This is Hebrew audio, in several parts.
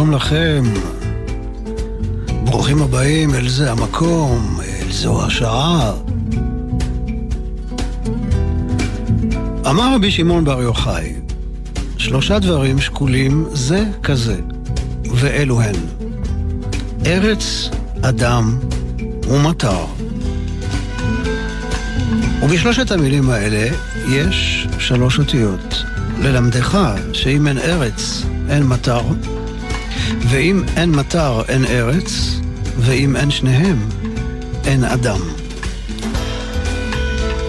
שלום לכם. ברוכים הבאים אל זה המקום, אל זו השעה. אמר רבי שמעון בר יוחאי, שלושה דברים שקולים זה כזה, ואלו הן ארץ, אדם ומטר. ובשלושת המילים האלה יש שלוש אותיות. ללמדך שאם אין ארץ, אין מטר, ואם אין מטר, אין ארץ, ואם אין שניהם, אין אדם.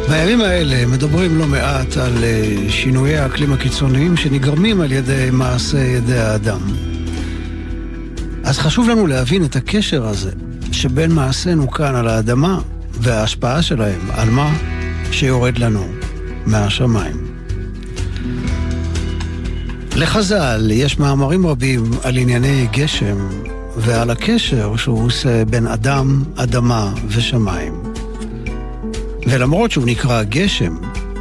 בימים האלה מדברים לא מעט על אה, שינויי האקלים הקיצוניים שנגרמים על ידי מעשה ידי האדם. אז חשוב לנו להבין את הקשר הזה שבין מעשינו כאן על האדמה וההשפעה שלהם על מה שיורד לנו מהשמיים. לחז"ל יש מאמרים רבים על ענייני גשם ועל הקשר שהוא עושה בין אדם, אדמה ושמיים. ולמרות שהוא נקרא גשם,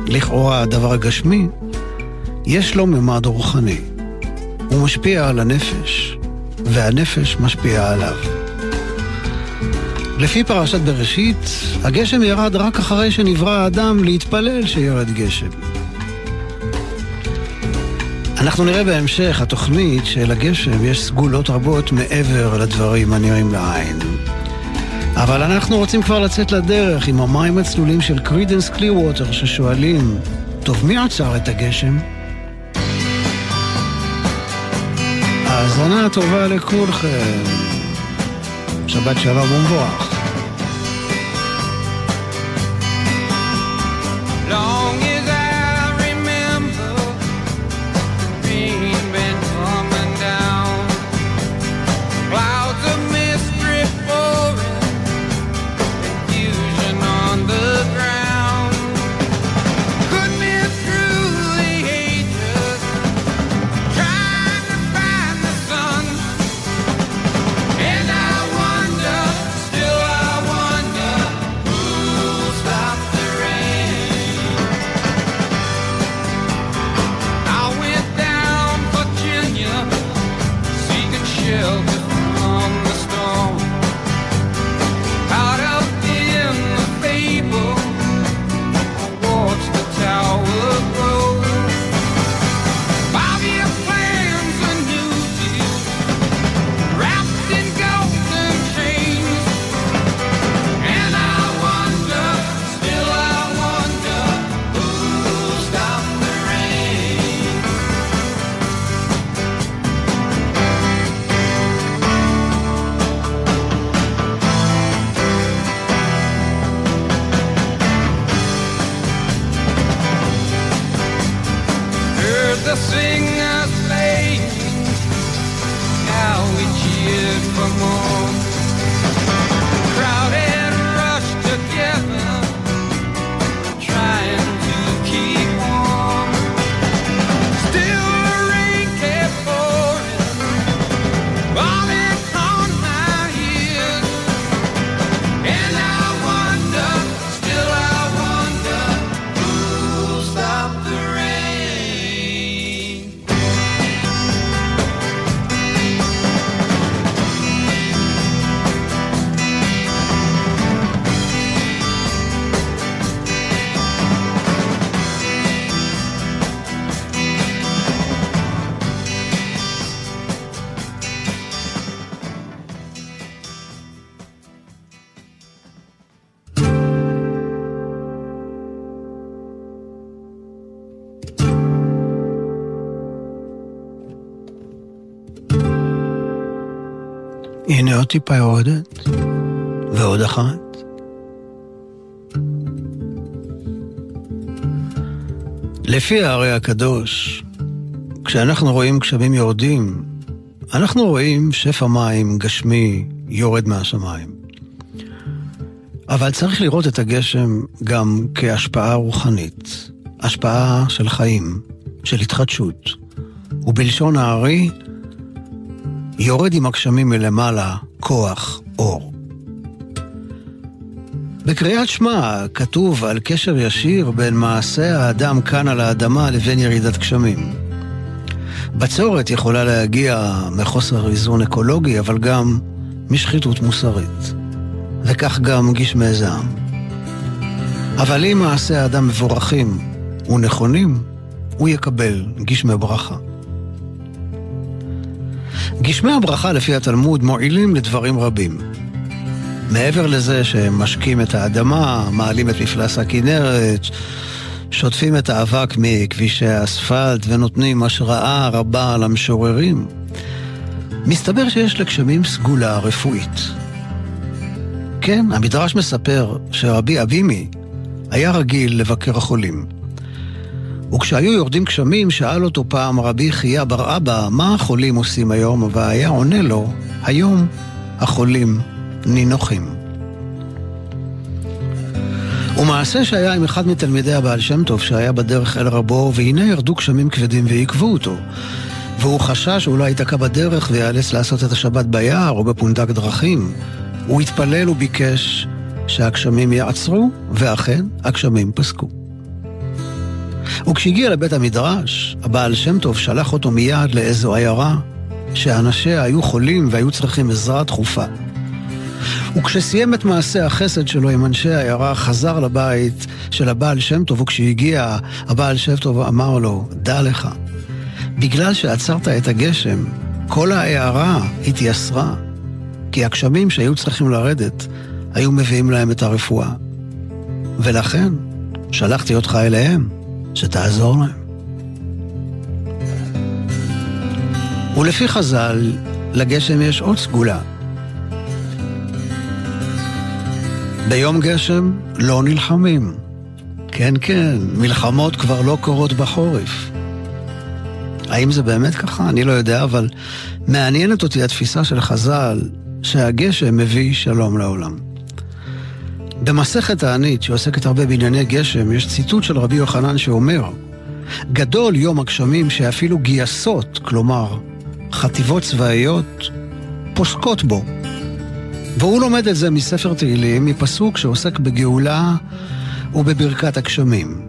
לכאורה הדבר הגשמי, יש לו ממד רוחני. הוא משפיע על הנפש, והנפש משפיעה עליו. לפי פרשת בראשית, הגשם ירד רק אחרי שנברא האדם להתפלל שירד גשם. אנחנו נראה בהמשך התוכנית שלגשם יש סגולות רבות מעבר לדברים הנראים לעין. אבל אנחנו רוצים כבר לצאת לדרך עם המים הצלולים של קרידנס קלירווטר ששואלים, טוב, מי עצר את הגשם? האזנה טובה לכולכם. שבת שלום ומבורך. הנה עוד טיפה יורדת, ועוד אחת. לפי הארי הקדוש, כשאנחנו רואים גשמים יורדים, אנחנו רואים שפע מים גשמי יורד מהשמיים. אבל צריך לראות את הגשם גם כהשפעה רוחנית, השפעה של חיים, של התחדשות. ובלשון הארי, יורד עם הגשמים מלמעלה כוח אור. בקריאת שמע כתוב על קשר ישיר בין מעשה האדם כאן על האדמה לבין ירידת גשמים. בצורת יכולה להגיע מחוסר איזון אקולוגי, אבל גם משחיתות מוסרית. וכך גם גשמי זעם. אבל אם מעשי האדם מבורכים ונכונים, הוא יקבל גשמי ברכה. גשמי הברכה לפי התלמוד מועילים לדברים רבים. מעבר לזה שהם משקים את האדמה, מעלים את מפלס הכנרת, שוטפים את האבק מכבישי האספלט ונותנים השראה רבה למשוררים, מסתבר שיש לגשמים סגולה רפואית. כן, המדרש מספר שרבי אבימי היה רגיל לבקר החולים. וכשהיו יורדים גשמים, שאל אותו פעם רבי חייא בר אבא, מה החולים עושים היום? והיה עונה לו, היום החולים נינוחים. ומעשה שהיה עם אחד מתלמידי הבעל שם טוב שהיה בדרך אל רבו, והנה ירדו גשמים כבדים ועיכבו אותו. והוא חשש שאולי ייתקע בדרך ויאלץ לעשות את השבת ביער או בפונדק דרכים. הוא התפלל וביקש שהגשמים יעצרו, ואכן הגשמים פסקו. וכשהגיע לבית המדרש, הבעל שם טוב שלח אותו מיד לאיזו עיירה, שאנשיה היו חולים והיו צריכים עזרה דחופה. וכשסיים את מעשה החסד שלו עם אנשי העיירה, חזר לבית של הבעל שם טוב, וכשהגיע, הבעל שם טוב אמר לו, דע לך, בגלל שעצרת את הגשם, כל העיירה התייסרה, כי הגשמים שהיו צריכים לרדת, היו מביאים להם את הרפואה. ולכן, שלחתי אותך אליהם, שתעזור להם. ולפי חז"ל, לגשם יש עוד סגולה. ביום גשם לא נלחמים. כן, כן, מלחמות כבר לא קורות בחורף. האם זה באמת ככה? אני לא יודע, אבל מעניינת אותי התפיסה של חז"ל שהגשם מביא שלום לעולם. במסכת הענית, שעוסקת הרבה בענייני גשם, יש ציטוט של רבי יוחנן שאומר, גדול יום הגשמים שאפילו גייסות, כלומר, חטיבות צבאיות, פוסקות בו. והוא לומד את זה מספר תהילים, מפסוק שעוסק בגאולה ובברכת הגשמים.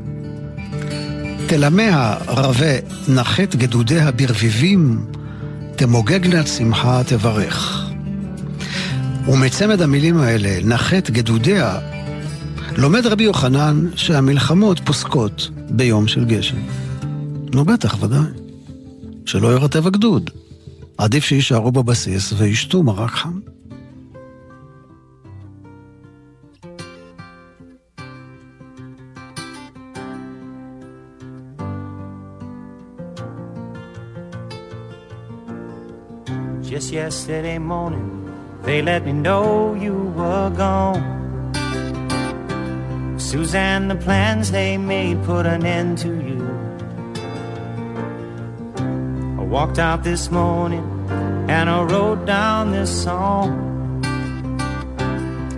תלמיה רבה נחת גדודיה ברביבים, תמוגגנה שמחה תברך. ומצמד המילים האלה, נחת גדודיה, לומד רבי יוחנן שהמלחמות פוסקות ביום של גשם. נו בטח, ודאי. שלא ירטב הגדוד. עדיף שיישארו בבסיס וישתו מרק חם. Just yesterday morning, they let me know you were gone. Suzanne, the plans they made put an end to you. I walked out this morning and I wrote down this song.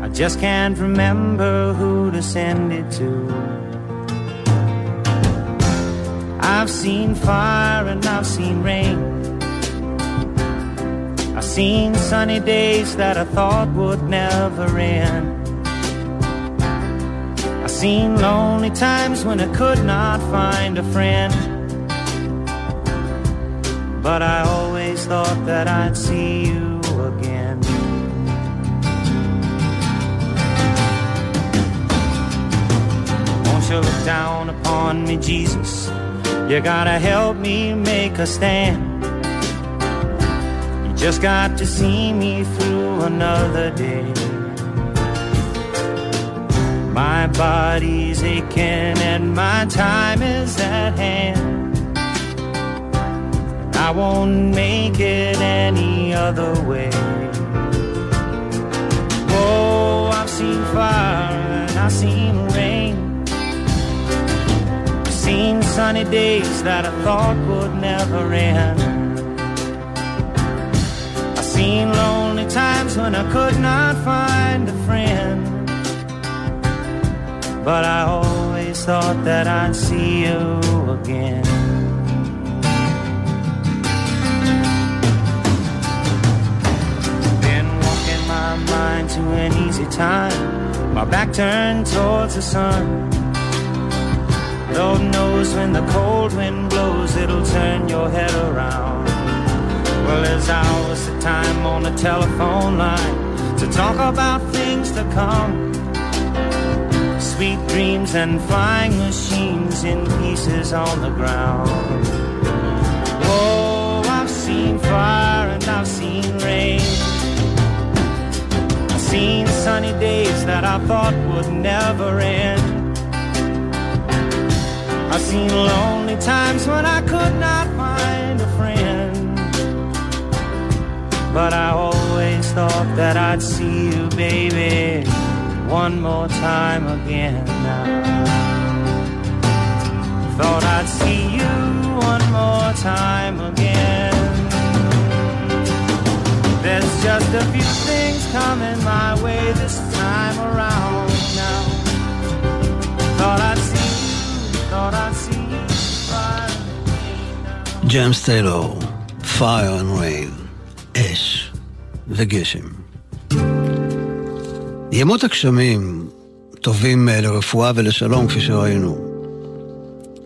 I just can't remember who to send it to. I've seen fire and I've seen rain. Seen sunny days that I thought would never end. I've seen lonely times when I could not find a friend. But I always thought that I'd see you again. Won't you look down upon me, Jesus? You gotta help me make a stand. Just got to see me through another day. My body's aching and my time is at hand. I won't make it any other way. Oh, I've seen fire and I've seen rain. I've seen sunny days that I thought would never end. Seen lonely times when I could not find a friend. But I always thought that I'd see you again. Been walking my mind to an easy time, my back turned towards the sun. Lord knows when the cold wind blows, it'll turn your head around. Well, there's hours of time on the telephone line to talk about things to come. Sweet dreams and flying machines in pieces on the ground. Oh, I've seen fire and I've seen rain. I've seen sunny days that I thought would never end. I've seen lonely times when I could not find a friend. But I always thought that I'd see you, baby, one more time again now. Thought I'd see you one more time again. There's just a few things coming my way this time around now. Thought I'd see you, thought I'd see you. James Taylor, Fire and Rain. וגשם. ימות הגשמים טובים אה, לרפואה ולשלום, כפי שראינו.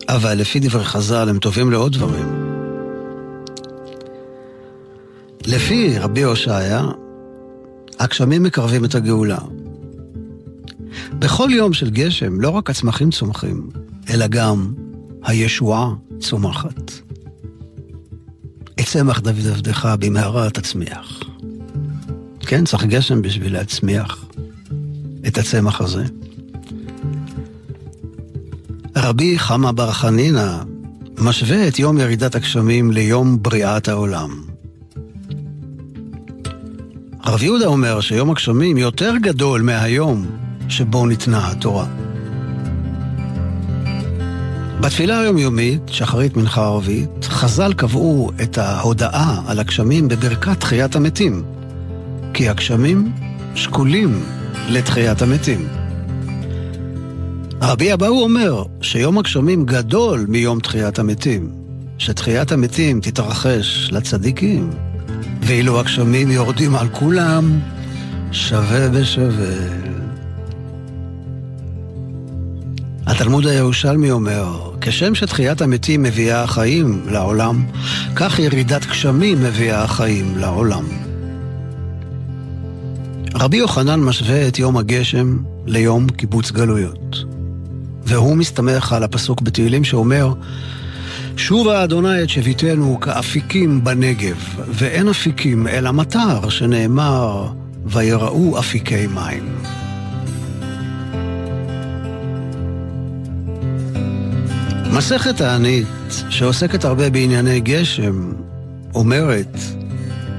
אבל לפי דברי חז"ל הם טובים לעוד דברים. לפי רבי הושעיה, הגשמים מקרבים את הגאולה. בכל יום של גשם לא רק הצמחים צומחים, אלא גם הישועה צומחת. צמח דוד עבדך במהרה תצמיח. כן, צריך גשם בשביל להצמיח את הצמח הזה. רבי חמא בר חנינא משווה את יום ירידת הגשמים ליום בריאת העולם. רב יהודה אומר שיום הגשמים יותר גדול מהיום שבו ניתנה התורה. בתפילה היומיומית, שחרית מנחה ערבית, חז"ל קבעו את ההודעה על הגשמים בברכת תחיית המתים, כי הגשמים שקולים לתחיית המתים. רבי אבאו אומר שיום הגשמים גדול מיום תחיית המתים, שתחיית המתים תתרחש לצדיקים, ואילו הגשמים יורדים על כולם, שווה בשווה. התלמוד הירושלמי אומר, כשם שתחיית המתים מביאה חיים לעולם, כך ירידת גשמים מביאה חיים לעולם. רבי יוחנן משווה את יום הגשם ליום קיבוץ גלויות. והוא מסתמך על הפסוק בתהילים שאומר, שובה אדוני את שביתנו כאפיקים בנגב, ואין אפיקים אלא מטר, שנאמר, ויראו אפיקי מים. מסכת הענית, שעוסקת הרבה בענייני גשם, אומרת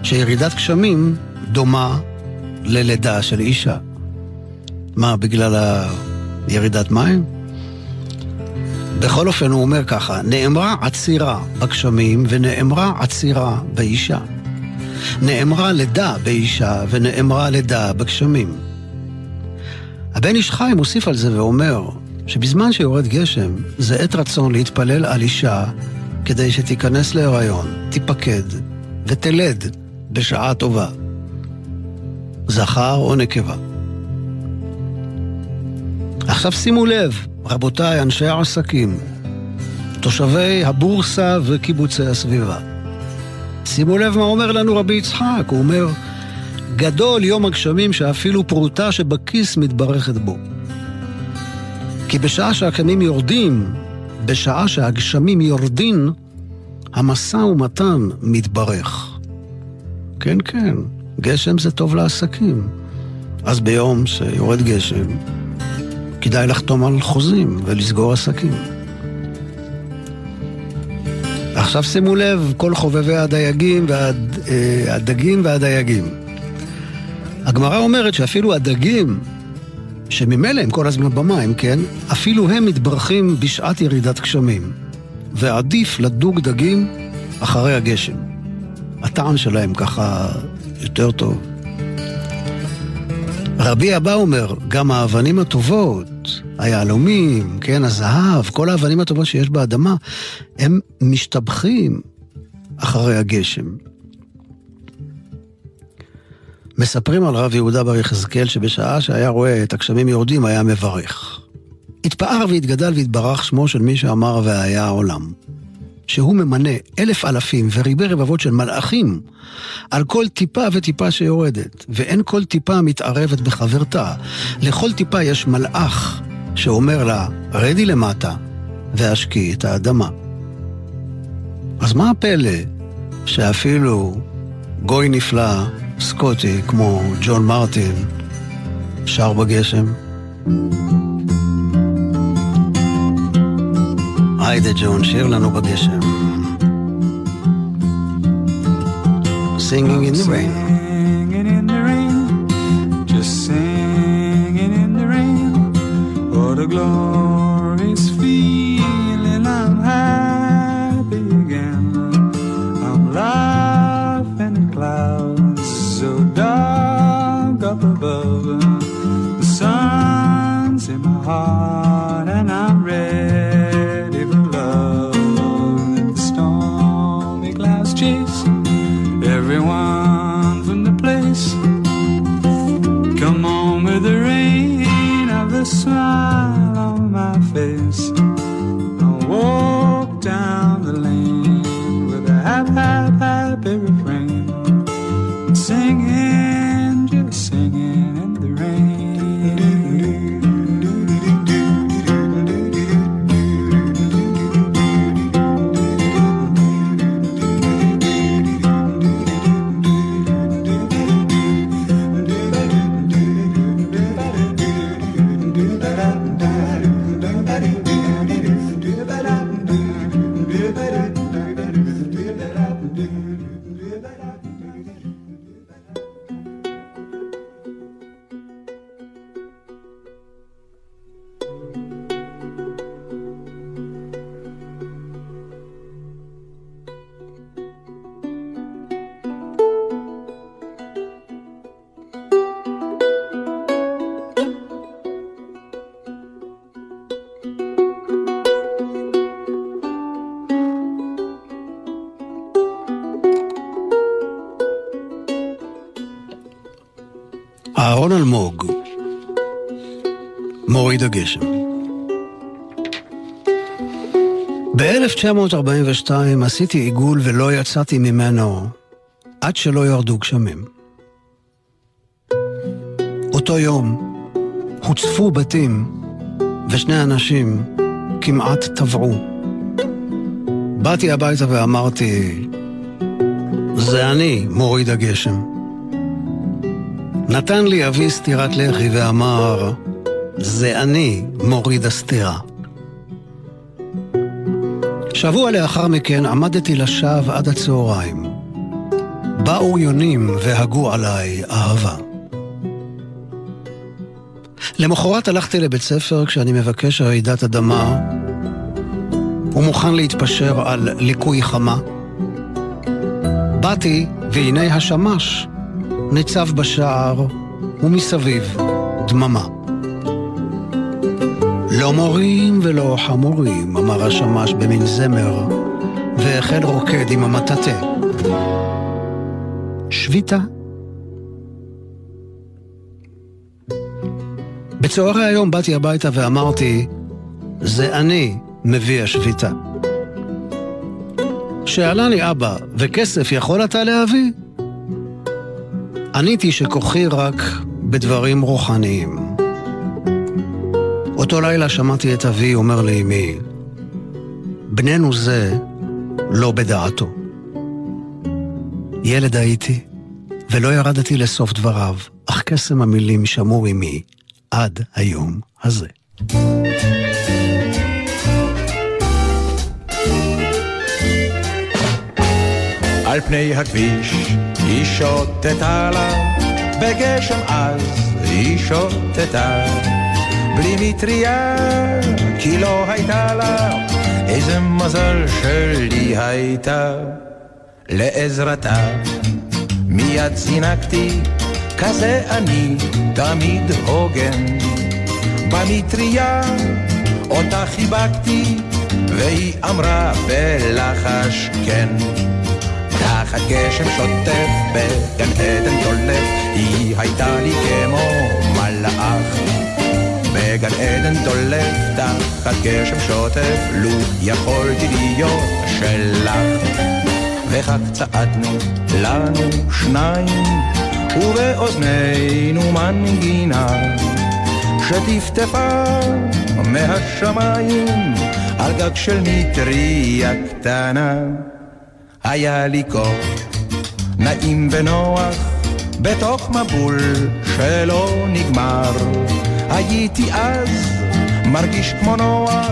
שירידת גשמים דומה ללידה של אישה. מה, בגלל הירידת מים? בכל אופן הוא אומר ככה, נאמרה עצירה בגשמים ונאמרה עצירה באישה. נאמרה לידה באישה ונאמרה לידה בגשמים. הבן איש חי מוסיף על זה ואומר שבזמן שיורד גשם זה עת רצון להתפלל על אישה כדי שתיכנס להיריון, תיפקד ותלד בשעה טובה. זכר או נקבה. עכשיו שימו לב, רבותיי, אנשי העסקים, תושבי הבורסה וקיבוצי הסביבה. שימו לב מה אומר לנו רבי יצחק, הוא אומר, גדול יום הגשמים שאפילו פרוטה שבכיס מתברכת בו. כי בשעה שהגשמים יורדים, בשעה שהגשמים יורדים, המשא ומתן מתברך. כן, כן, גשם זה טוב לעסקים. אז ביום שיורד גשם, כדאי לחתום על חוזים ולסגור עסקים. עכשיו שימו לב, כל חובבי הדייגים והדגים והדייגים. הגמרא אומרת שאפילו הדגים, שממילא הם כל הזמן במים, כן? אפילו הם מתברכים בשעת ירידת גשמים. ועדיף לדוג דגים אחרי הגשם. הטעם שלהם ככה יותר טוב. רבי אבא אומר, גם האבנים הטובות, היהלומים, כן, הזהב, כל האבנים הטובות שיש באדמה, הם משתבחים אחרי הגשם. מספרים על רב יהודה בר יחזקאל שבשעה שהיה רואה את הגשמים יורדים היה מברך. התפאר והתגדל והתברך שמו של מי שאמר והיה העולם. שהוא ממנה אלף אלפים וריבי רבבות של מלאכים על כל טיפה וטיפה שיורדת, ואין כל טיפה מתערבת בחברתה. לכל טיפה יש מלאך שאומר לה, רדי למטה והשקי את האדמה. אז מה הפלא שאפילו גוי נפלא, סקוטי, כמו ג'ון מרטין, שר בגשם? היידה ג'ון, שיר לנו בגשם. Singing in the rain. Singing in the rain, just singing in the rain. What a glorious אהרון אלמוג, מוריד הגשם. ב-1942 עשיתי עיגול ולא יצאתי ממנו עד שלא ירדו גשמים. אותו יום הוצפו בתים ושני אנשים כמעט טבעו. באתי הביתה ואמרתי, זה אני, מוריד הגשם. נתן לי אבי סטירת לחי ואמר, זה אני מוריד הסטירה. שבוע לאחר מכן עמדתי לשווא עד הצהריים. באו יונים והגו עליי אהבה. למחרת הלכתי לבית ספר כשאני מבקש רעידת אדמה ומוכן להתפשר על ליקוי חמה. באתי והנה השמש ניצב בשער ומסביב דממה. לא מורים ולא חמורים, אמר השמש במין זמר, והחל רוקד עם המטאטה. שביתה. בצהרי היום באתי הביתה ואמרתי, זה אני מביא השביתה. שאלה לי אבא, וכסף יכול אתה להביא? עניתי שכוחי רק בדברים רוחניים. אותו לילה שמעתי את אבי אומר לאמי, בננו זה לא בדעתו. ילד הייתי, ולא ירדתי לסוף דבריו, אך קסם המילים שמור עמי עד היום הזה. על פני הכביש היא שוטטה לה, בגשם עז היא שוטטה. בלי מטריה, כי לא הייתה לה, איזה מזל שלי הייתה. לעזרתה. מיד זינקתי, כזה אני תמיד הוגן. במטריה אותה חיבקתי, והיא אמרה בלחש כן. תחת גשם שוטף בגן עדן דולף, היא הייתה לי כמו מלאך. בגן עדן דולף תחת גשם שוטף, לו יכולתי להיות שלך. וכך צעדנו לנו שניים, ובאוזנינו מנגינה שטפטפה מהשמיים על גג של מטריה קטנה. היה לי כוח נעים ונוח בתוך מבול שלא נגמר. הייתי אז מרגיש כמו נוח,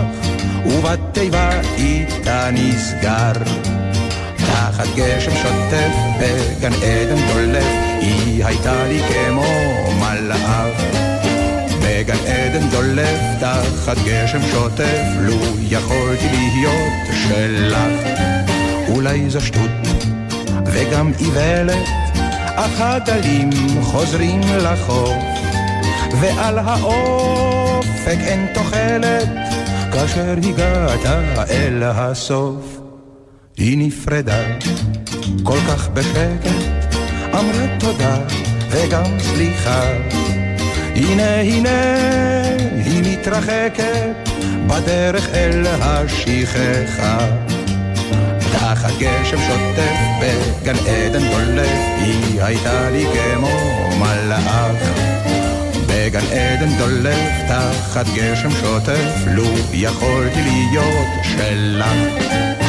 ובתיבה איתה נסגר. תחת גשם שוטף בגן עדן דולף, היא הייתה לי כמו מלאך. בגן עדן דולף תחת גשם שוטף, לו יכולתי להיות שלך. אולי זו שטות וגם איוולת, אך הגלים חוזרים לחוף, ועל האופק אין תוחלת, כאשר הגעת אל הסוף. היא נפרדה כל כך בשקט, אמרה תודה וגם סליחה. הנה הנה היא מתרחקת בדרך אל השכחה. תחת גשם שוטף בגן עדן דולף, היא הייתה לי כמו מלאך. בגן עדן דולף תחת גשם שוטף, לו יכולתי להיות שלך.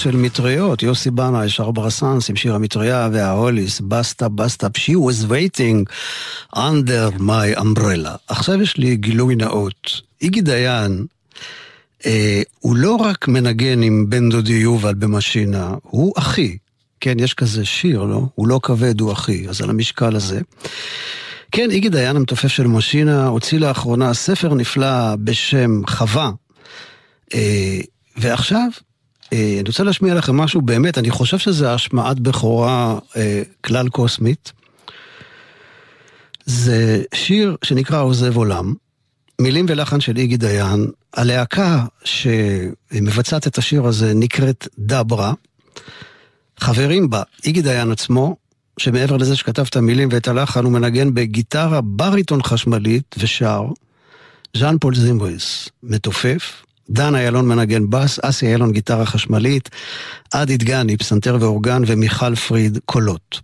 של מטריות, יוסי בנה, ישר ברסאנס עם שיר המטריה וההוליס, בסטה בסטה, she was waiting under my umbrella. עכשיו יש לי גילוי נאות. איגי דיין אה, הוא לא רק מנגן עם בן דודי יובל במשינה, הוא אחי. כן, יש כזה שיר, לא? הוא לא כבד, הוא אחי. אז על המשקל הזה. כן, איגי דיין המתופף של משינה הוציא לאחרונה ספר נפלא בשם חווה. אה, ועכשיו, אני רוצה להשמיע לכם משהו באמת, אני חושב שזה השמעת בכורה אה, כלל קוסמית. זה שיר שנקרא עוזב עולם, מילים ולחן של איגי דיין. הלהקה שמבצעת את השיר הזה נקראת דברה. חברים בה איגי דיין עצמו, שמעבר לזה שכתב את המילים ואת הלחן, הוא מנגן בגיטרה בריטון חשמלית ושר. ז'אן פול זימבריס, מתופף, דן איילון מנגן בס, אסי איילון גיטרה חשמלית, עדי דגני, פסנתר ואורגן, ומיכל פריד, קולות.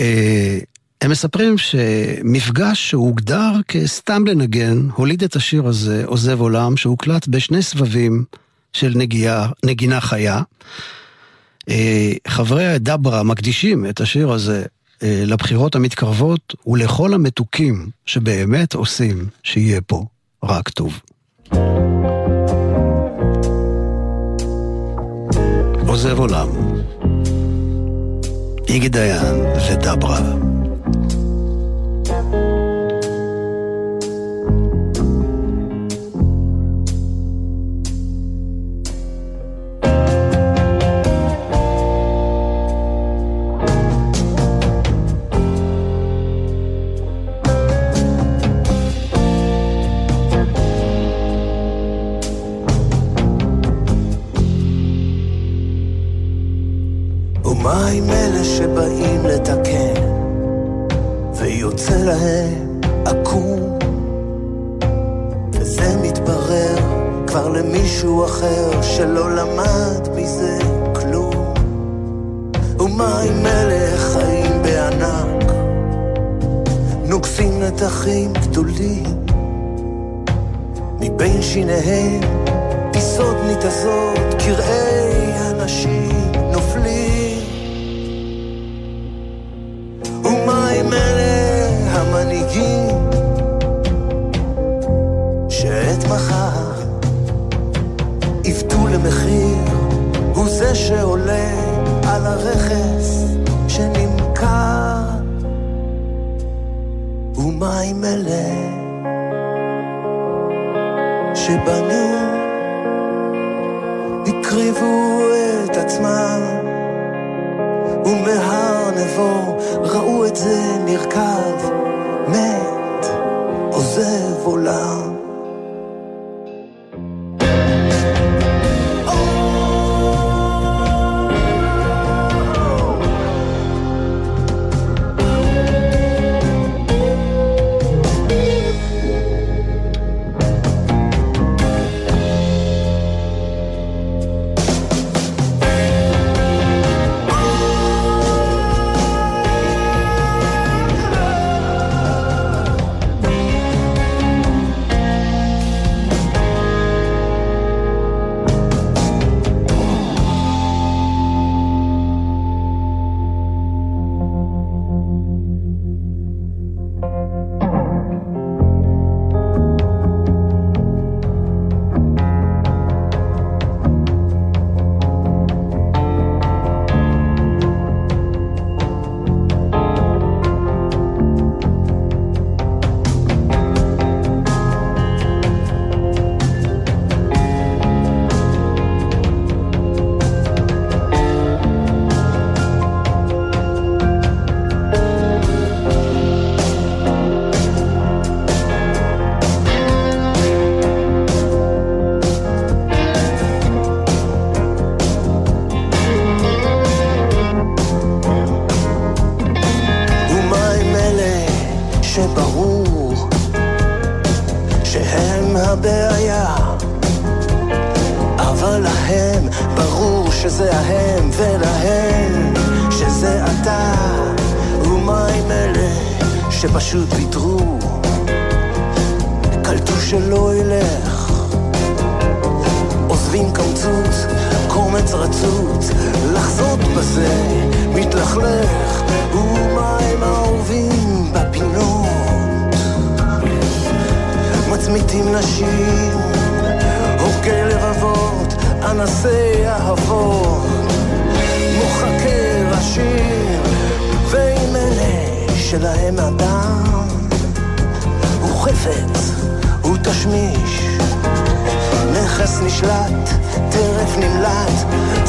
אה, הם מספרים שמפגש שהוגדר כסתם לנגן, הוליד את השיר הזה, עוזב עולם, שהוקלט בשני סבבים של נגיעה, נגינה חיה. אה, חברי הדברה מקדישים את השיר הזה אה, לבחירות המתקרבות ולכל המתוקים שבאמת עושים שיהיה פה רק טוב. עוזב עולם, איגי דיין ודברה. ומה עם אלה שבאים לתקן, ויוצא להם עקום, וזה מתברר כבר למישהו אחר שלא למד מזה כלום. ומה עם אלה חיים בענק, נוגסים נתחים גדולים, מבין שיניהם פיסות ניתזות, קרעי אנשים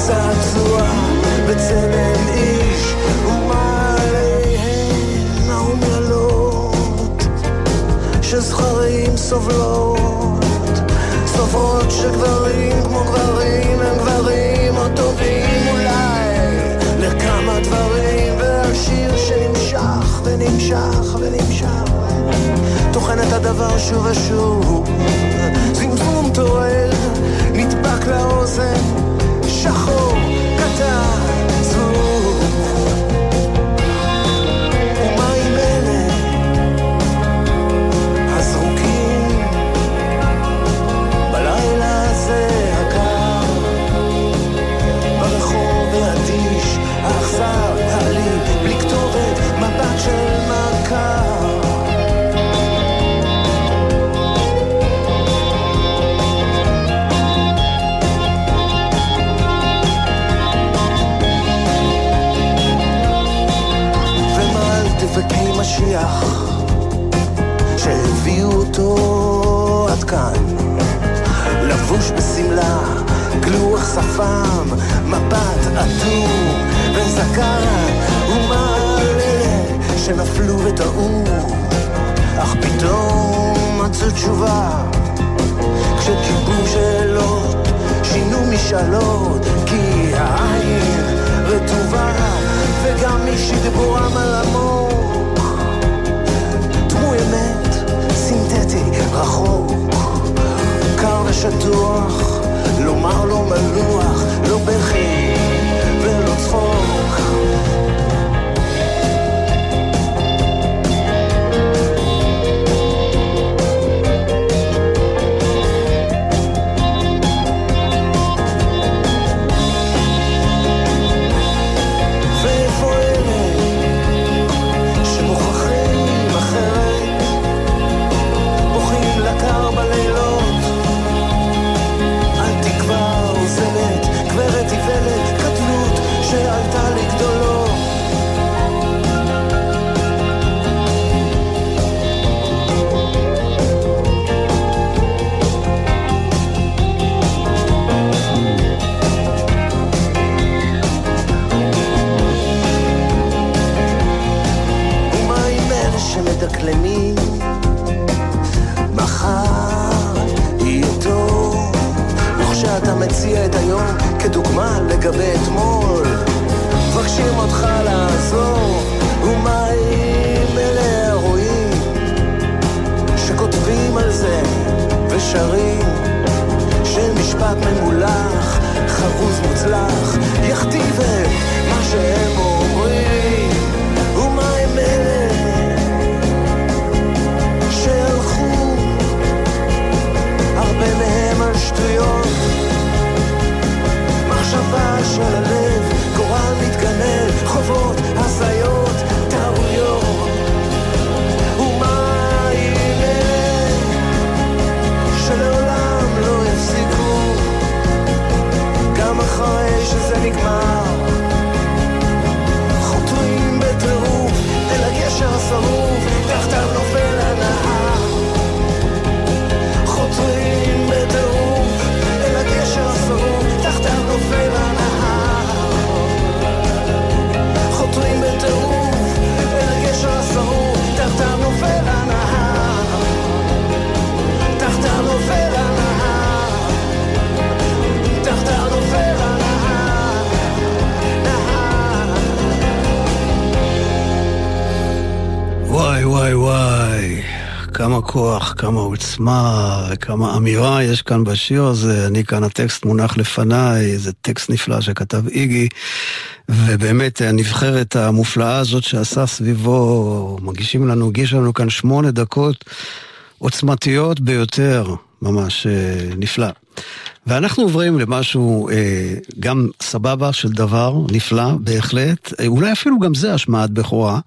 צעצוע בצלם איש, ומעליהם האומללות, שזכרים סובלות. סופרות שגברים כמו גברים הם גברים או טובים אולי לכמה דברים ועל שיר שנמשך ונמשך ונמשך טוחן את הדבר שוב ושוב זמזום טועל נדבק לאוזן שחור קטן זבוב משיח שהביאו אותו עד כאן. לבוש בשמלה, גלוח שפם, מבט אטום וזקן, ומה על אלה שנפלו וטעו, אך פתאום מצאו תשובה, כשקיבלו שאלות, שינו משאלות, כי העין רטובה, וגם מי שדיבורם על עמוק, רחוק. קר ושטוח, לומר לו מלוח, לא בכי כמה עוצמה וכמה אמירה יש כאן בשיר הזה. אני כאן, הטקסט מונח לפניי, זה טקסט נפלא שכתב איגי, ובאמת הנבחרת המופלאה הזאת שעשה סביבו, מגישים לנו, הגיש לנו כאן שמונה דקות עוצמתיות ביותר, ממש אה, נפלא. ואנחנו עוברים למשהו אה, גם סבבה של דבר, נפלא, בהחלט. אה, אולי אפילו גם זה השמעת בכורה.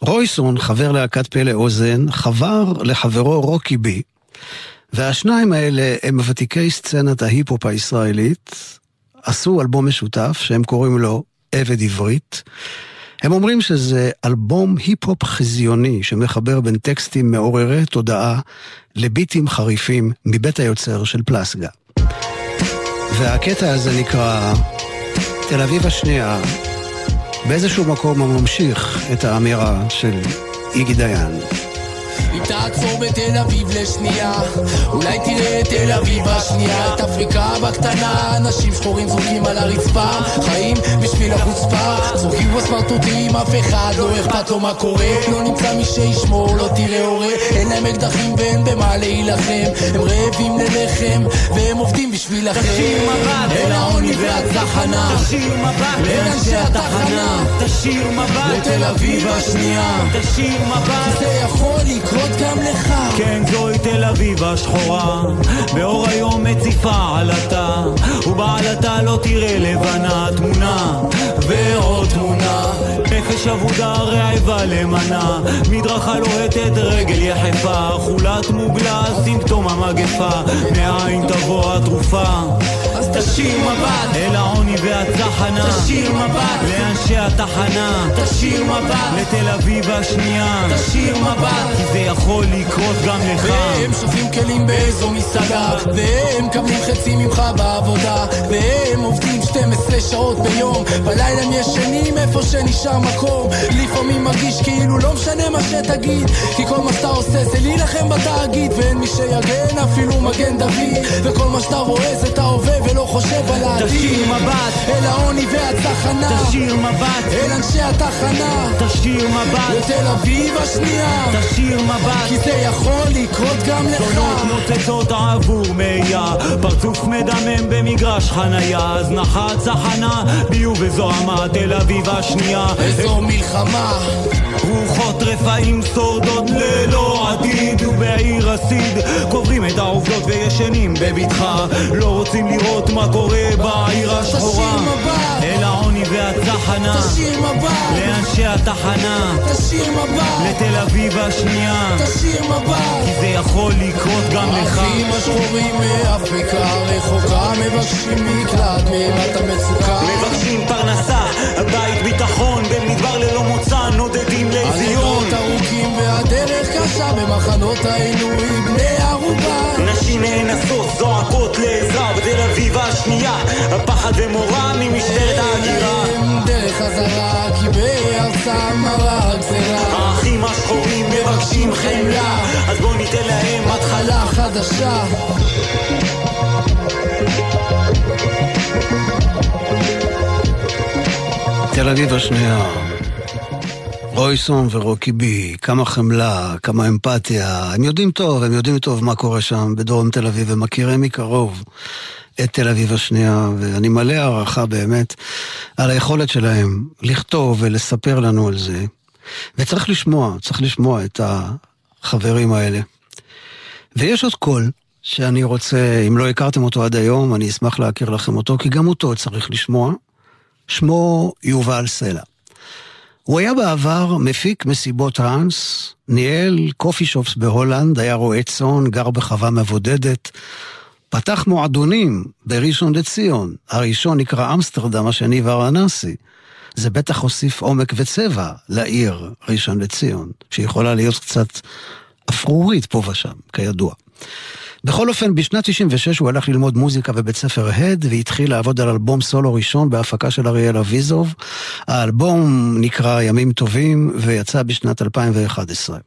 רויסון, חבר להקת פלא אוזן, חבר לחברו רוקי בי, והשניים האלה הם ותיקי סצנת ההיפ-הופ הישראלית, עשו אלבום משותף שהם קוראים לו עבד עברית. הם אומרים שזה אלבום היפ-הופ חזיוני שמחבר בין טקסטים מעוררי תודעה לביטים חריפים מבית היוצר של פלסגה. והקטע הזה נקרא תל אביב השנייה, באיזשהו מקום הוא ממשיך את האמירה של איגי דיין. אם תעצור בתל אביב לשנייה אולי תראה את תל אביב השנייה. את אפריקה בקטנה אנשים שחורים זורקים על הרצפה חיים בשביל החוצפה. זורקים פה סמרטוטים אף אחד לא אכפת לו מה קורה. לא נמצא מי שישמור לא תראה הורה. אין להם אקדחים ואין במה להילחם. הם רעבים ללחם והם עובדים בשבילכם. תשאיר מבט. אל העוני והצחנה. תשאיר מבט. אל אנשי התחנה. תשאיר מבט. לתל אביב השנייה. תשאיר מבט. זה יכול לקרות גם לך כן, זוהי תל אביב השחורה, באור היום מציפה עלתה, ובעלתה לא תראה לבנה תמונה, ועוד תמונה. נפש אבודה רעבה למנה, מדרכה לוהטת רגל יחפה, חולת מוגלה סימפטום המגפה, מאין תבוא התרופה. תשאיר מבט. אל העוני והצחנה, תשאיר מבט. לאנשי התחנה, תשאיר מבט. לתל אביב השנייה, תשאיר מבט. כי זה יכול לקרות גם לך. והם שופים כלים באיזו מסעדה. והם מקבלים חצי ממך בעבודה. והם עובדים 12 שעות ביום. בלילה הם ישנים איפה שנשאר מקום. לפעמים מרגיש כאילו לא משנה מה שתגיד. כי כל מה שאתה עושה זה להילחם בתאגיד. ואין מי שיגן אפילו מגן דוד. וכל מה שאתה רואה זה את ההווה ולא חושב על העתיד. תשאיר מבט, אל העוני והצחנה. תשאיר מבט, אל אנשי התחנה. תשאיר מבט, לתל אביב השנייה. תשאיר מבט. כי זה יכול לקרות גם לך. זונות נוצצות עבור מאייה, פרצוף מדמם במגרש חנייה, הזנחה צחנה, ביוב וזוהמה, תל אביב השנייה. איזו מלחמה. רוחות רפאים שורדות ללא עתיד, ובעיר הסיד קוברים את העובדות וישנים בבטחה, לא רוצים לראות מה קורה בעיר השחורה. אל העוני והצחנה, לאנשי התחנה, לתל אביב השנייה. כי זה יכול לקרות גם לך. האחים השחורים מאפריקה רחוקה מבקשים מקלט מאימת המצוקה מבקשים פרנסה, בית ביטחון, במדבר ללא מוצא, נודדים לציון. הלילות ארוכים והדרך קשה במחנות העינוי בני ערובה נאנסות, זועקות לעזרה, בתל אביב השנייה, הפחד ומורא ממשטרת ההגירה. הם דרך חזרה כי בארצם מרה גזירה האחים השחורים מבקשים חמלה, אז בואו ניתן להם. התחלה חדשה תל אביב השנייה. רויסון ורוקי בי, כמה חמלה, כמה אמפתיה. הם יודעים טוב, הם יודעים טוב מה קורה שם בדרום תל אביב, הם מכירים מקרוב את תל אביב השנייה, ואני מלא הערכה באמת על היכולת שלהם לכתוב ולספר לנו על זה. וצריך לשמוע, צריך לשמוע את החברים האלה. ויש עוד קול שאני רוצה, אם לא הכרתם אותו עד היום, אני אשמח להכיר לכם אותו, כי גם אותו צריך לשמוע. שמו יובל סלע. הוא היה בעבר מפיק מסיבות טראנס, ניהל coffee shops בהולנד, היה רועה צאן, גר בחווה מבודדת, פתח מועדונים בראשון לציון, הראשון נקרא אמסטרדם, השני ורנסי. זה בטח הוסיף עומק וצבע לעיר ראשון לציון, שיכולה להיות קצת אפרורית פה ושם, כידוע. בכל אופן, בשנת 96 הוא הלך ללמוד מוזיקה בבית ספר הד, והתחיל לעבוד על אלבום סולו ראשון בהפקה של אריאל אביזוב. האלבום נקרא ימים טובים, ויצא בשנת 2011.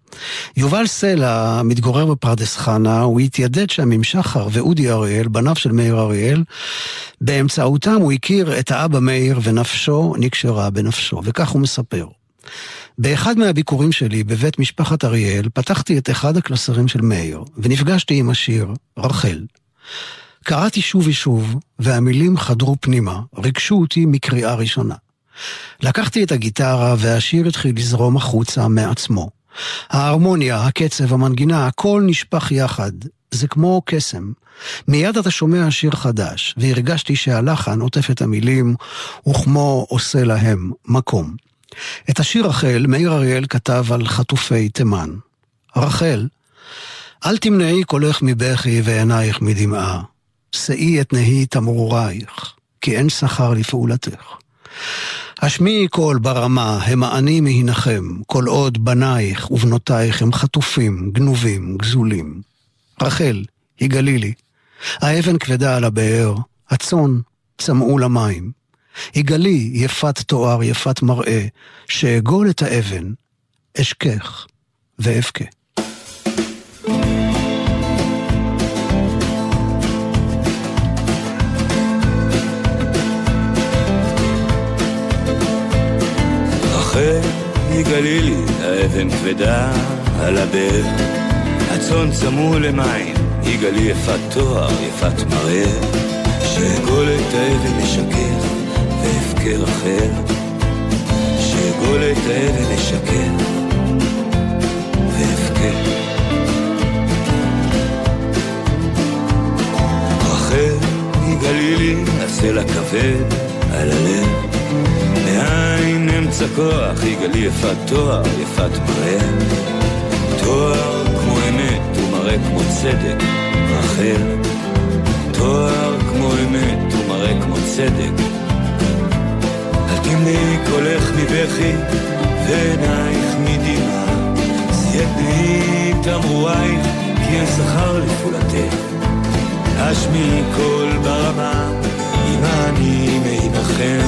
יובל סלע מתגורר בפרדס חנה, הוא התיידד שם עם שחר ואודי אריאל, בניו של מאיר אריאל. באמצעותם הוא הכיר את האבא מאיר, ונפשו נקשרה בנפשו, וכך הוא מספר. באחד מהביקורים שלי בבית משפחת אריאל, פתחתי את אחד הקלסרים של מאיר, ונפגשתי עם השיר, רחל. קראתי שוב ושוב, והמילים חדרו פנימה, ריגשו אותי מקריאה ראשונה. לקחתי את הגיטרה, והשיר התחיל לזרום החוצה מעצמו. ההרמוניה, הקצב, המנגינה, הכל נשפך יחד. זה כמו קסם. מיד אתה שומע שיר חדש, והרגשתי שהלחן עוטף את המילים, וכמו עושה להם מקום. את השיר רחל, מאיר אריאל כתב על חטופי תימן. רחל, אל תמנעי קולך מבכי ועינייך מדמעה. שאי את נהי תמרורייך, כי אין שכר לפעולתך. השמיעי קול ברמה, המעני מהנחם, כל עוד בנייך ובנותייך הם חטופים, גנובים, גזולים. רחל, יגלי לי, האבן כבדה על הבאר, הצאן צמאו למים. יגלי יפת תואר, יפת מראה, שאגול את האבן, אשכך ואבכה. יגלי לי, האבן כבדה על הבאר, הצאן צמאו למים, יגלי יפת תואר, יפת מראה, שאגול את האבן אשכך רחל, שאגול את האבן אשכך ואבכה. רחל יגלי לי, הסלע כבד על הלב, מאין אמצע כוח, יגלי יפת תואר, יפת מראה. תואר כמו אמת ומראה כמו צדק, רחל. תואר כמו אמת ומראה כמו צדק. אל תמנעי קולך מבכי ועינייך מדמעה. שיא תמרורייך, כי אין שכר לפעולתך. השמיעי קול ברמה, עמני מעמכם,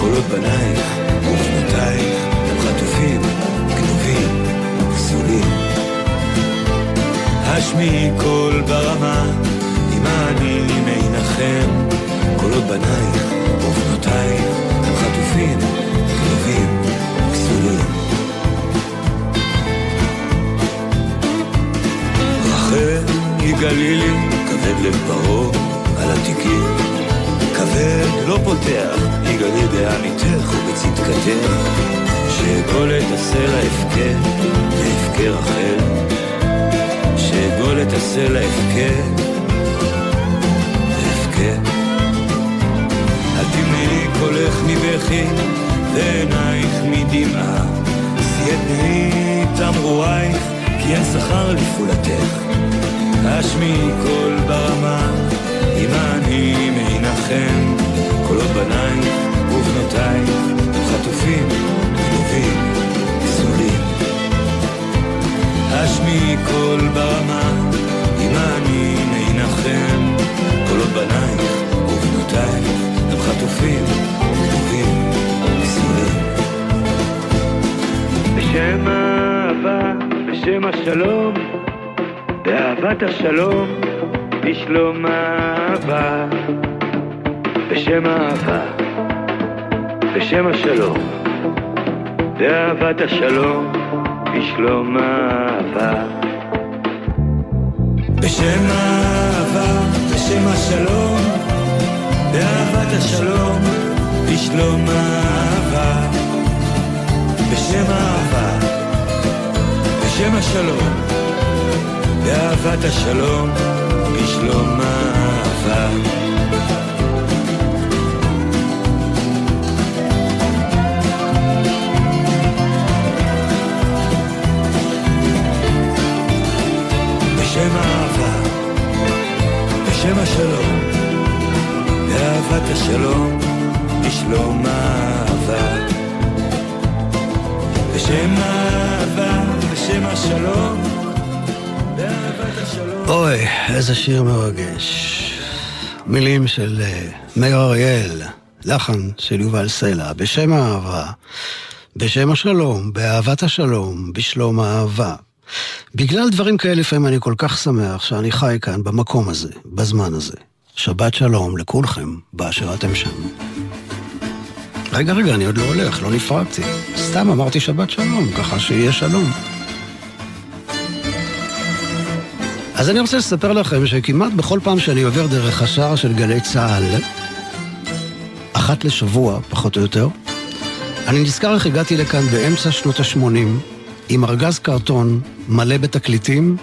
כל עוד בנייך ובנותייך הם חטופים, גנובים, פסולים. השמיעי קול ברמה, מעמכם, כל עוד בנייך ובנותייך רחל יגלי לי, כבד לב ברור על התיקים. כבד לא פותח, יגלי בעמיתך ובצדקתך. שאגול את הסלע אבכה, ואבכה רחל. שאגול את הסלע אבכה, ואבכה. אל תמנעי קולך מבכי, ועינייך מדמעה. שיא את נהי תמרורייך, כי אין שכר לפעולתך. השמיעי קול ברמה, עמני מעינחם, כל עוד בנייך ובנותייך חטופים, גנובים, פסולים. השמיעי קול ברמה, עמני מעינחם, כל עוד בנייך ובנותייך הם חטופים, גנובים, פסולים. בשם האהבה, בשם השלום, באהבת השלום, בשלום האהבה. בשם האהבה, בשם השלום, באהבת השלום, בשלום האהבה. בשם האהבה, בשם השלום, באהבת השלום, בשלום האהבה. בשם האהבה, בשם השלום, באהבת השלום, בשלום האהבה. בשם האהבה, בשם השלום, באהבת השלום, בשלום האהבה. בשם האהבה, בשם השלום. אוי, איזה שיר מרגש. מילים של אה, מאיר אריאל, לחן של יובל סלע, בשם האהבה, בשם השלום, באהבת השלום, בשלום האהבה. בגלל דברים כאלה לפעמים אני כל כך שמח שאני חי כאן, במקום הזה, בזמן הזה. שבת שלום לכולכם, באשר אתם שם. רגע, רגע, אני עוד לא הולך, לא נפרדתי. סתם אמרתי שבת שלום, ככה שיהיה שלום. אז אני רוצה לספר לכם שכמעט בכל פעם שאני עובר דרך השער של גלי צה"ל, אחת לשבוע, פחות או יותר, אני נזכר איך הגעתי לכאן באמצע שנות ה-80, עם ארגז קרטון מלא בתקליטים,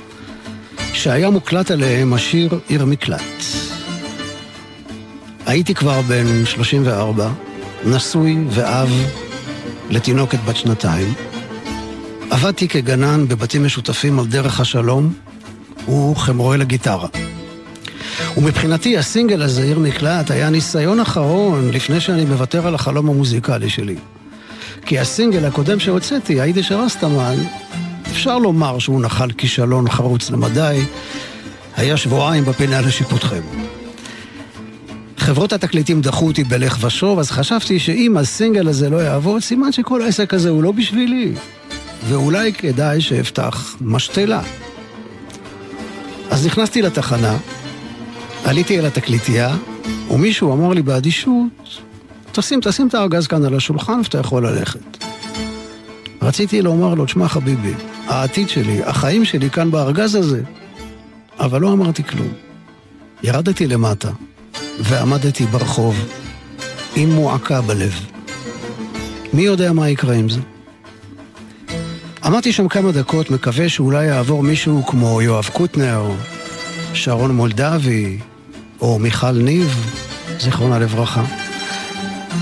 שהיה מוקלט עליהם השיר עיר מקלט. הייתי כבר בן 34, נשוי ואב לתינוקת בת שנתיים. עבדתי כגנן בבתים משותפים על דרך השלום, הוא חמרוי לגיטרה. ומבחינתי הסינגל הזה, עיר נקלט, היה ניסיון אחרון לפני שאני מוותר על החלום המוזיקלי שלי. כי הסינגל הקודם שהוצאתי, היידיש הרסטמן, אפשר לומר שהוא נחל כישלון חרוץ למדי, היה שבועיים בפינה לשיפוטכם. חברות התקליטים דחו אותי בלך ושוב, אז חשבתי שאם הסינגל הזה לא יעבוד, סימן שכל העסק הזה הוא לא בשבילי. ואולי כדאי שאפתח משתלה. אז נכנסתי לתחנה, עליתי אל התקליטייה, ומישהו אמר לי באדישות, תשים, תשים את הארגז כאן על השולחן ואתה יכול ללכת. רציתי לומר לו, תשמע חביבי, העתיד שלי, החיים שלי כאן בארגז הזה. אבל לא אמרתי כלום. ירדתי למטה, ועמדתי ברחוב, עם מועקה בלב. מי יודע מה יקרה עם זה? עמדתי שם כמה דקות, מקווה שאולי יעבור מישהו כמו יואב קוטנר, שרון מולדבי, או מיכל ניב, זיכרונה לברכה.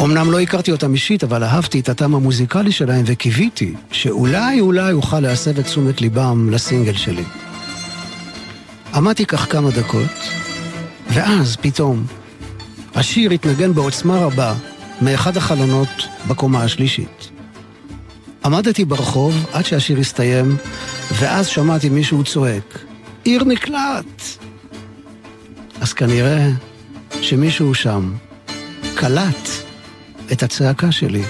אמנם לא הכרתי אותם אישית, אבל אהבתי את הטעם המוזיקלי שלהם וקיוויתי שאולי אולי אוכל להסב את תשומת ליבם לסינגל שלי. עמדתי כך כמה דקות, ואז פתאום השיר התנגן בעוצמה רבה מאחד החלונות בקומה השלישית. עמדתי ברחוב עד שהשיר הסתיים, ואז שמעתי מישהו צועק, עיר נקלט! אז כנראה שמישהו שם קלט את הצעקה שלי.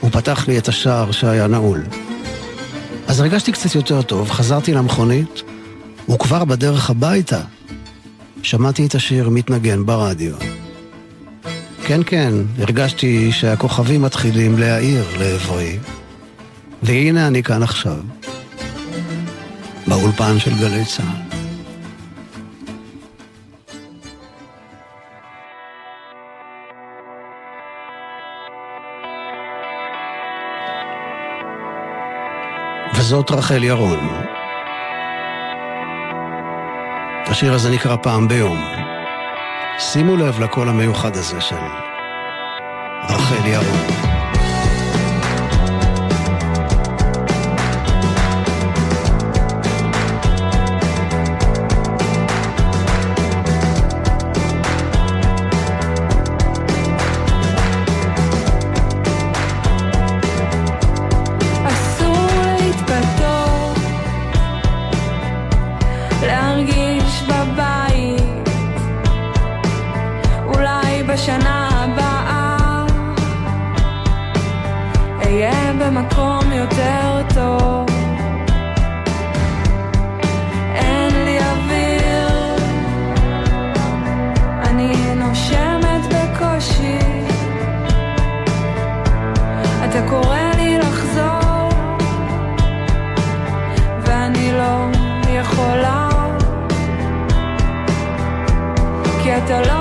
הוא פתח לי את השער שהיה נעול. אז הרגשתי קצת יותר טוב, חזרתי למכונית, וכבר בדרך הביתה שמעתי את השיר מתנגן ברדיו. כן, כן, הרגשתי שהכוכבים מתחילים להאיר לעברי, והנה אני כאן עכשיו, באולפן של גלי צה"ל. וזאת רחל ירון. השיר הזה נקרא פעם ביום. שימו לב לקול המיוחד הזה של רחל ירון. אתה קורא לי לחזור, ואני לא יכולה, כי אתה לא...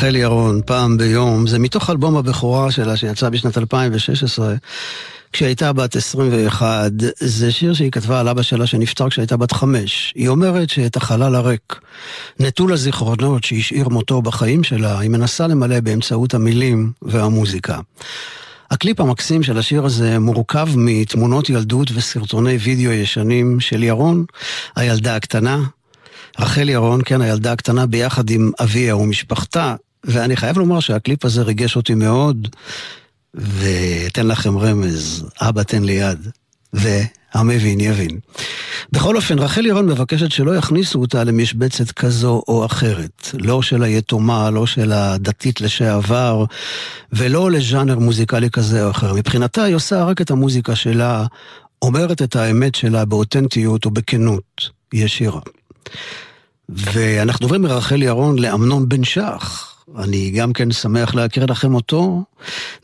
רחל ירון, פעם ביום, זה מתוך אלבום הבכורה שלה שיצא בשנת 2016, כשהייתה בת 21, זה שיר שהיא כתבה על אבא שלה שנפטר כשהייתה בת חמש. היא אומרת שאת החלל הריק, נטול הזיכרונות שהשאיר מותו בחיים שלה, היא מנסה למלא באמצעות המילים והמוזיקה. הקליפ המקסים של השיר הזה מורכב מתמונות ילדות וסרטוני וידאו ישנים של ירון, הילדה הקטנה, רחל ירון, כן, הילדה הקטנה ביחד עם אביה ומשפחתה, ואני חייב לומר שהקליפ הזה ריגש אותי מאוד, ואתן לכם רמז, אבא תן לי יד, והמבין יבין. בכל אופן, רחל ירון מבקשת שלא יכניסו אותה למשבצת כזו או אחרת. לא של היתומה, לא של הדתית לשעבר, ולא לז'אנר מוזיקלי כזה או אחר. מבחינתה היא עושה רק את המוזיקה שלה, אומרת את האמת שלה באותנטיות ובכנות ישירה. ואנחנו עוברים מרחל ירון לאמנון בן שח. אני גם כן שמח להכיר לכם אותו.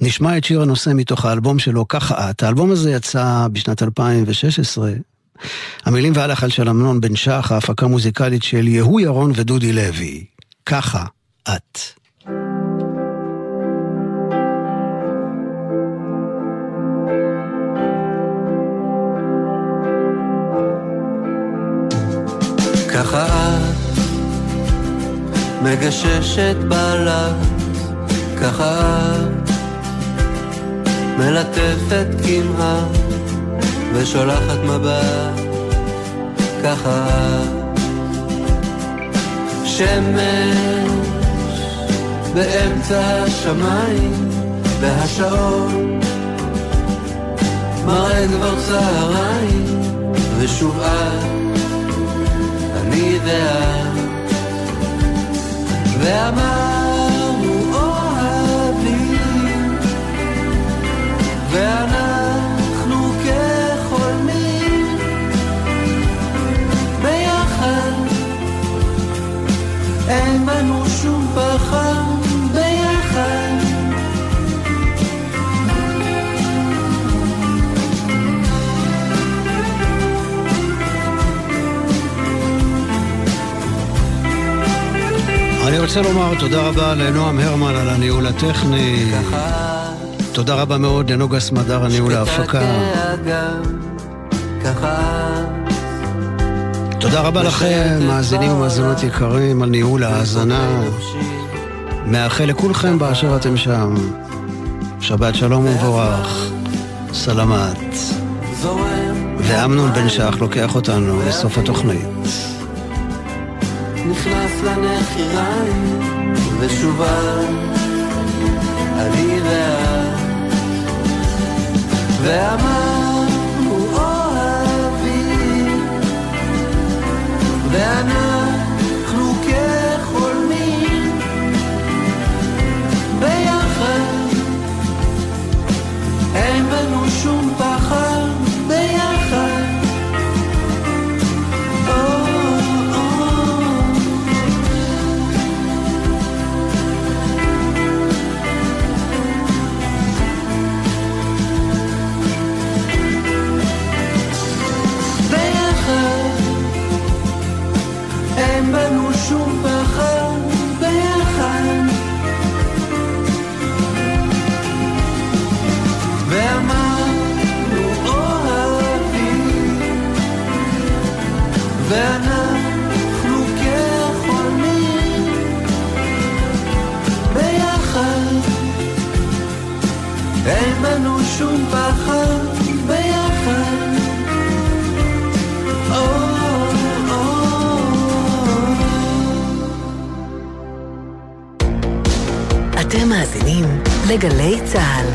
נשמע את שיר הנושא מתוך האלבום שלו, ככה את. האלבום הזה יצא בשנת 2016. המילים והלחל של אמנון בן שח, ההפקה מוזיקלית של יהוא ירון ודודי לוי. ככה את. מגששת בלט, ככה מלטפת קמעה ושולחת מבט, ככה שמש באמצע השמיים והשעון מראה כבר צהריים ושוב את אני ואת, ואמרנו אוהבים, ואנחנו כחולמים, ביחד, אין בנו שום פחד, רוצה לומר תודה רבה לנועם הרמן על הניהול הטכני. תודה רבה מאוד לנוגה סמדר, הניהול ההפקה. תודה רבה לכם, מאזינים ומאזינות יקרים, על ניהול ההאזנה. מאחל לכולכם באשר אתם שם. שבת שלום ומבורך. סלמת. ואמנון בן שח לוקח אותנו לסוף התוכנית. נכנס לנחיריים ושובה אני ואת. ואמרנו אוהבים ואנחנו אין בנו שום פחד ביחד אתם מאזינים לגלי צה"ל.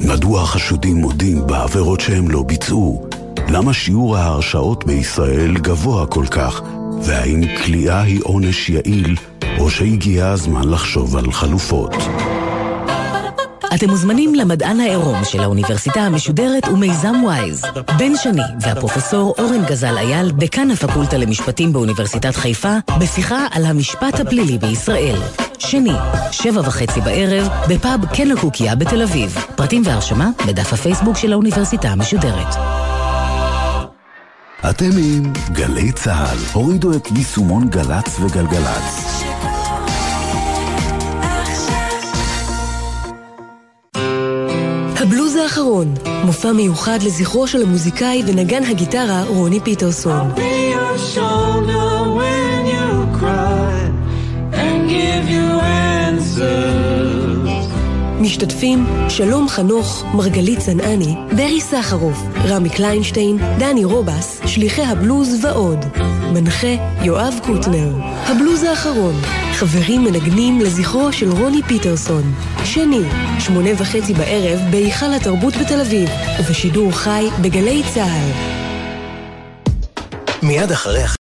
מדוע החשודים מודים בעבירות שהם לא ביצעו? למה שיעור ההרשעות בישראל גבוה כל כך? והאם כליאה היא עונש יעיל, או שהגיע הזמן לחשוב על חלופות? אתם מוזמנים למדען העירום של האוניברסיטה המשודרת ומיזם וויז. בן שני והפרופסור אורן גזל אייל, דקן הפקולטה למשפטים באוניברסיטת חיפה, בשיחה על המשפט הפלילי בישראל. שני, שבע וחצי בערב, בפאב כן לקוקייה בתל אביב. פרטים והרשמה בדף הפייסבוק של האוניברסיטה המשודרת. אתם עם גלי צה"ל. הורידו את יישומון גל"צ וגלגלצ. הבלוז האחרון, מופע מיוחד לזכרו של המוזיקאי ונגן הגיטרה רוני פיטרסון. משתתפים שלום חנוך, מרגלית צנעני, ברי סחרוף, רמי קליינשטיין, דני רובס, שליחי הבלוז ועוד. מנחה יואב קוטנר. הבלוז האחרון, חברים מנגנים לזכרו של רוני פיטרסון. שני, שמונה וחצי בערב בהיכל התרבות בתל אביב, ובשידור חי בגלי צה"ל. מיד אחרי